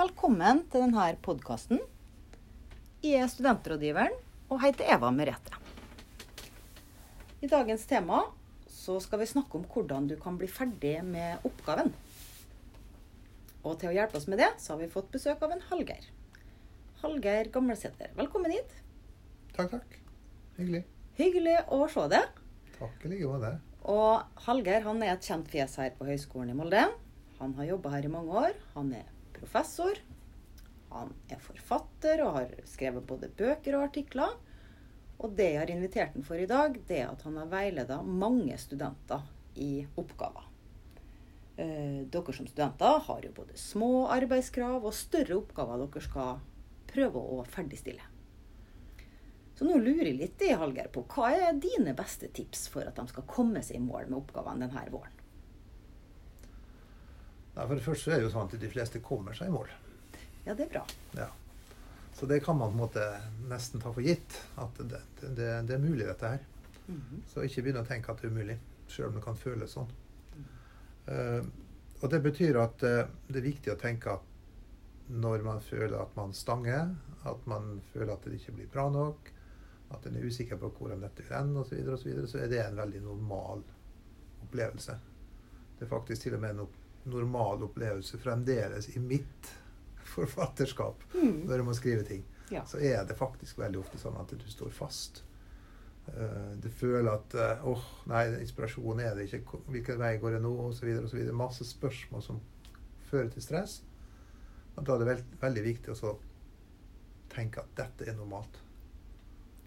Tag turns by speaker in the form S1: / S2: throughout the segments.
S1: Velkommen til denne podkasten. Jeg er studentrådgiveren og heter Eva Merete. I dagens tema så skal vi snakke om hvordan du kan bli ferdig med oppgaven. Og til å hjelpe oss med det, så har vi fått besøk av en Hallgeir. Hallgeir Gamlesæter, velkommen hit.
S2: Takk, takk. Hyggelig.
S1: Hyggelig å se deg.
S2: Takk i like måte.
S1: Og Hallgeir han er et kjent fjes her på Høgskolen i Molde. Han har jobba her i mange år. Han er professor. Han er forfatter og har skrevet både bøker og artikler. Og det jeg har invitert ham for i dag, det er at han har veileda mange studenter i oppgaver. Eh, dere som studenter har jo både små arbeidskrav og større oppgaver dere skal prøve å ferdigstille. Så nå lurer jeg litt i Hallgeir på hva er dine beste tips for at de skal komme seg i mål med oppgavene denne våren?
S2: Nei, for det første er det jo sånn at de fleste kommer seg i mål.
S1: Ja, det er bra.
S2: Ja. Så det kan man på en måte nesten ta for gitt. At det, det, det er mulig, dette her.
S1: Mhm.
S2: Så ikke begynn å tenke at det er umulig, selv om det kan føles sånn. Eh, og det betyr at uh, det er viktig å tenke at når man føler at man stanger, at man føler at det ikke blir bra nok, at en er usikker på hvordan dette vil ende osv., så, videre, og så, videre, så er det en veldig normal opplevelse. Det er faktisk til og med en normal opplevelse fremdeles i mitt forfatterskap
S1: Mm.
S2: når jeg må skrive ting.
S1: Ja.
S2: Så er det faktisk veldig ofte sånn at du står fast. Uh, Du føler at eh, åh, nei, inspirasjon er det ikke. Hvilken vei går det nå? Og så videre, og så videre. Masse spørsmål som fører til stress. Og da er det veld, veldig viktig å så tenke at dette er normalt.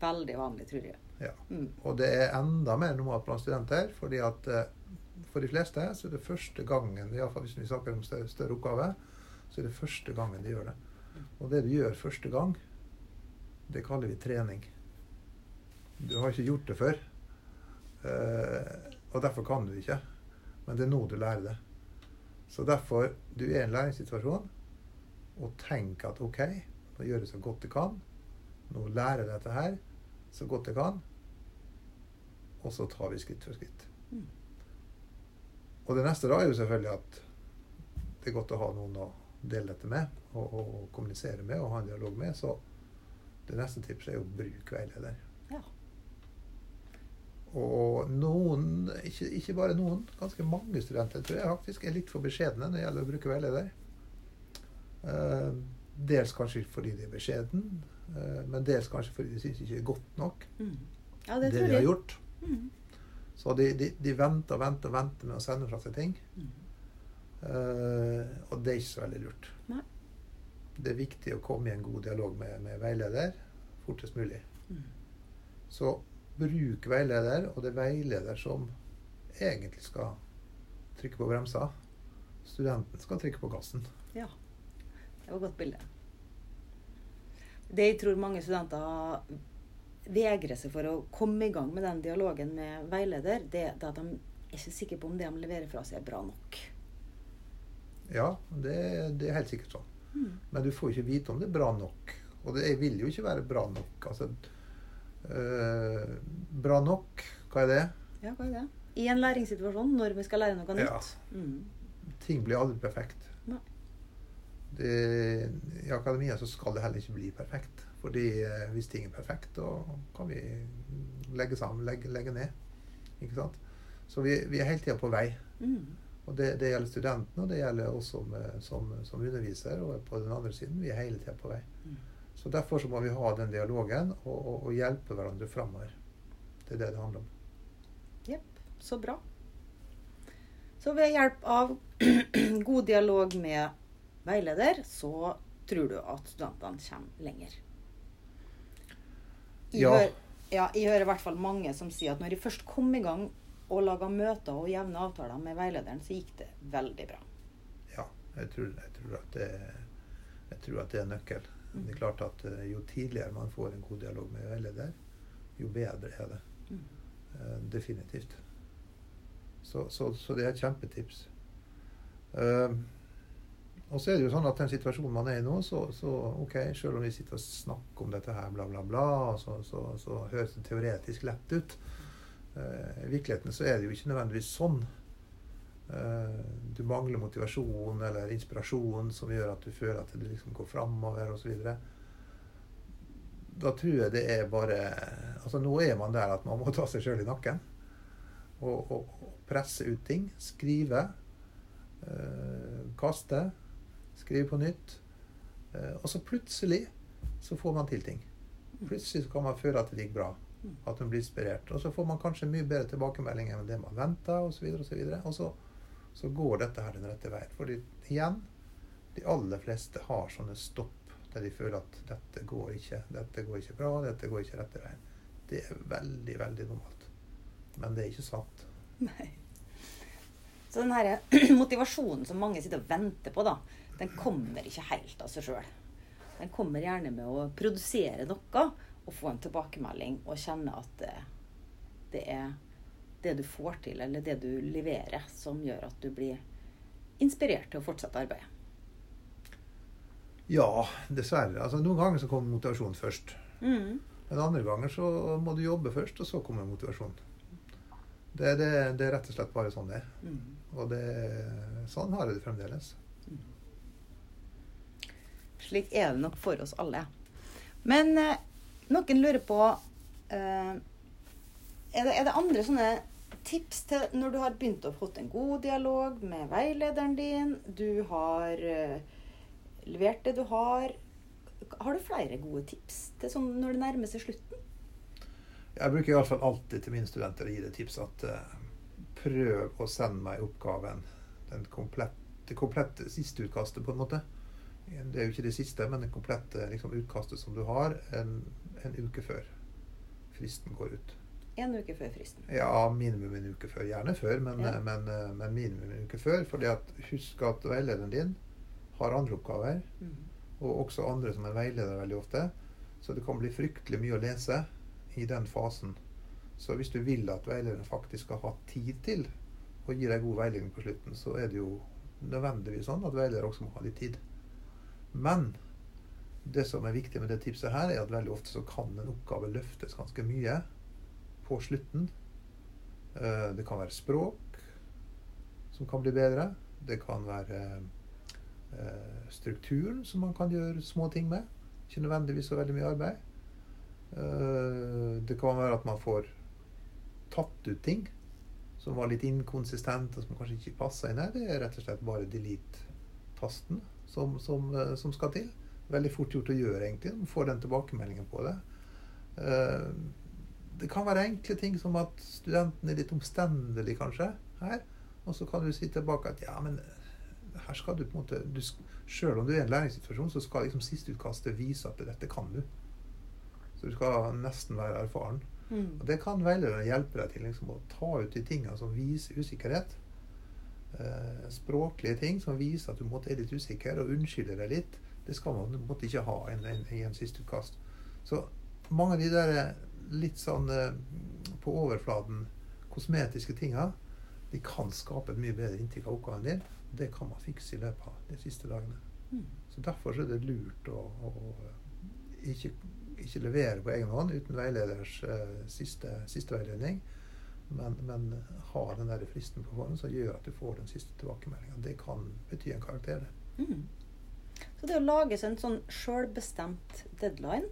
S1: Veldig vanlig, tror jeg.
S2: Ja.
S1: Mm.
S2: Og det er enda mer normalt blant studenter, fordi at eh, for de fleste så er det første gangen, i hvert fall hvis vi snakker om større, større oppgave, så er det første gangen de gjør det. Og det du gjør første gang, det kaller vi trening. Du har ikke gjort det før, eh, og derfor kan du det ikke. Men det er nå du lærer det. Så derfor, du er i en læringssituasjon, og tenk at OK, nå gjør jeg så godt jeg kan. Nå lærer jeg dette her så godt jeg kan. Og så tar vi skritt for skritt.
S1: Mm.
S2: Og det neste da er jo selvfølgelig at det er godt å ha noen å dele dette med, og, og, og kommunisere med og ha en dialog med. Så det neste tipset er jo bruk veileder.
S1: Ja.
S2: Og noen, ikke, ikke bare noen, ganske mange studenter tror jeg faktisk er litt for beskjedne når det gjelder å bruke veileder. Eh, dels kanskje fordi de er beskjeden, men dels kanskje fordi de syns ikke det er godt nok
S1: Mm. Ja,
S2: det,
S1: det,
S2: de har gjort.
S1: Mm.
S2: Så de, de, de venter og venter og venter med å sende fra seg ting.
S1: Mm.
S2: Uh, og det er ikke så veldig lurt.
S1: Nei.
S2: Det er viktig å komme i en god dialog med, med veileder fortest mulig.
S1: Mm.
S2: Så bruk veileder, og det er veileder som egentlig skal trykke på bremsa. Studenten skal trykke på gassen.
S1: Ja. Det var et godt bilde. Det jeg tror mange studenter vegrer seg for å komme i gang med den dialogen med veileder, det er at de er ikke sikre på om det de leverer fra seg, er bra nok.
S2: Ja, det, det er helt sikkert sånn.
S1: Mm.
S2: Men du får ikke vite om det er bra nok. Og det vil jo ikke være bra nok. Altså, øh, bra nok, hva er det?
S1: Ja, hva er det? I en læringssituasjon, når vi skal lære noe
S2: Ja.
S1: nytt. Mm.
S2: Ting blir aldri perfekt.
S1: Nei.
S2: Det, I akademia så skal det heller ikke bli perfekt. Fordi eh, hvis ting er perfekt, da kan vi legge sammen, legge, legge ned. Ikke sant? Så vi, vi er hele tida på vei.
S1: Mm.
S2: Og det, det gjelder studentene, og det gjelder oss som, eh, som, som underviser. Og på den andre siden, vi er hele tida på vei.
S1: Mm.
S2: Så derfor så må vi ha den dialogen og, og, og hjelpe hverandre framover. Det er det det handler om.
S1: Jepp. Så bra. Så ved hjelp av god dialog med veileder, så tror du at studentene kommer lenger. Jeg,
S2: Ja.
S1: hører, ja, jeg hører i hvert fall mange som sier at når de først kom i gang og laga møter og jevne avtaler med veilederen, så gikk det veldig bra.
S2: Ja, jeg tror, jeg tror, at, det, jeg tror at det er nøkkel. Det er klart at eh, Jo tidligere man får en god dialog med veileder, jo bedre er det.
S1: Mm.
S2: Eh, definitivt. Så, så, så det er et kjempetips. Eh, og så er det jo sånn at den situasjonen man er i nå, så, så ok, selv om vi sitter og snakker om dette her, bla, bla, bla, så, så, så høres det teoretisk lett ut. Uh, I virkeligheten så er det jo ikke nødvendigvis sånn. Uh, du mangler motivasjon eller inspirasjon som gjør at du føler at det liksom går framover osv. Da tror jeg det er bare altså Nå er man der at man må ta seg sjøl i nakken og, og, og, presse ut ting. Skrive. Uh, kaste. Skrive på nytt. Eh, og så plutselig så får man til ting. Plutselig så kan man føle at det gikk bra. At man blir inspirert. Og så får man kanskje mye bedre tilbakemeldinger enn det man venta. Og, så videre, og, så, så går dette her den rette veien. Fordi igjen, de aller fleste har sånne stopp der de føler at dette går ikke, dette går ikke bra, dette går ikke rette veien. Det er veldig, veldig normalt. Men det er ikke sant.
S1: Nei. Så den her motivasjonen som mange sitter og venter på, da, den kommer ikke helt av seg sjøl. Den kommer gjerne med å produsere noe og få en tilbakemelding og kjenne at det, det er det du får til, eller det du leverer, som gjør at du blir inspirert til å fortsette arbeidet.
S2: Ja, dessverre. Altså, noen ganger så kommer motivasjonen først.
S1: Mm.
S2: Men andre ganger så må du jobbe først, og så kommer motivasjonen. Det, det, det er rett og slett bare sånn det er.
S1: Mm.
S2: Og det, sånn har jeg det fremdeles.
S1: Slik er det nok for oss alle. Men eh, noen lurer på eh, er, det, er det andre sånne tips til når du har begynt å få en god dialog med veilederen din? Du har eh, levert det du har. Har du flere gode tips til sånn når det nærmer seg slutten?
S2: Jeg bruker iallfall alltid til mine studenter å gi det tips at eh, prøv å sende meg oppgaven, den komplette, det komplette siste utkastet, på en måte. Det er jo ikke det siste, men det komplette liksom, utkastet som du har, en, en uke før fristen går ut.
S1: En uke før fristen.
S2: Ja, minimum en uke før. Gjerne før, men,
S1: Ja.
S2: men, eh, men minimum en uke før. fordi at husk at veilederen din har andre oppgaver,
S1: Mm.
S2: og også andre som er veileder veldig ofte. Så det kan bli fryktelig mye å lese i den fasen. Så hvis du vil at veilederen faktisk skal ha tid til å gi deg god veiledning på slutten, så er det jo nødvendigvis sånn at veileder også må ha litt tid. Men det som er viktig med det tipset her, er at veldig ofte så kan en oppgave løftes ganske mye på slutten. Eh, Det kan være språk som kan bli bedre. Det kan være eh, strukturen som man kan gjøre små ting med. Ikke nødvendigvis så veldig mye arbeid. Eh, Det kan være at man får tatt ut ting som var litt inkonsistent og som kanskje ikke passa inn her. Det er rett og slett bare delete-tasten som, som, eh, som skal til. Veldig fort gjort å gjøre, egentlig. Man får den tilbakemeldingen på det. Eh, Det kan være enkle ting som at studenten er litt omstendelig, kanskje, her. Og så kan du si tilbake at ja, men her skal du på en måte du, Selv om du er i en læringssituasjon, så skal liksom sisteutkastet vise at dette kan du. Så du skal nesten være erfaren.
S1: Mm.
S2: Og Det kan veilederen hjelpe deg til liksom, å ta ut de tingene som viser usikkerhet. Eh, språklige ting som viser at du måtte er litt usikker, og unnskylder deg litt. Det skal man måte ikke ha en, en, en siste utkast. Så mange av de der eh, litt sånn eh, på overflaten kosmetiske tinga, de kan skape et mye bedre inntrykk av oppgaven din. Det kan man fikse i løpet av de siste dagene.
S1: Mm.
S2: Så Derfor så er det lurt å, å ikke, ikke levere på egen hånd uten veileders eh, siste, siste veiledning, men, men ha den der fristen på hånden som gjør at du får den siste tilbakemeldinga. Det kan bety en karakter.
S1: Mm. Så det å lage seg en sånn sjølbestemt deadline,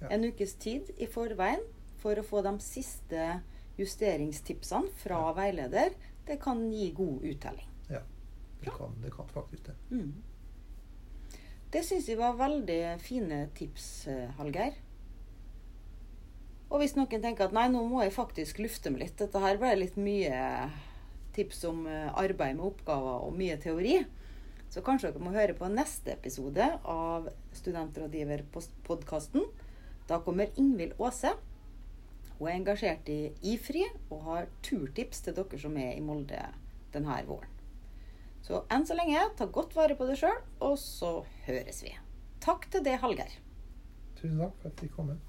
S2: Ja.
S1: en ukes tid i forveien, for å få de siste justeringstipsene fra
S2: Ja.
S1: veileder, det kan gi god uttelling.
S2: Det kan, det kan faktisk det.
S1: Mm. Det syns vi var veldig fine tips, eh, Hallgeir. Og hvis noen tenker at nei, nå må jeg faktisk lufte meg litt, dette her ble litt mye tips om eh, arbeid med oppgaver og mye teori, så kanskje dere må høre på neste episode av Studentrådgiverpodkasten. Da kommer Ingvild Aase. Hun er engasjert i IFRI og har turtips til dere som er i Molde denne våren. Så enn så lenge, ta godt vare på deg sjøl, og så høres vi. Takk til deg, Hallgeir.
S2: Tusen takk for at jeg kom. Få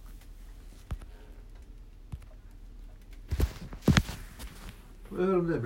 S2: høre om det blir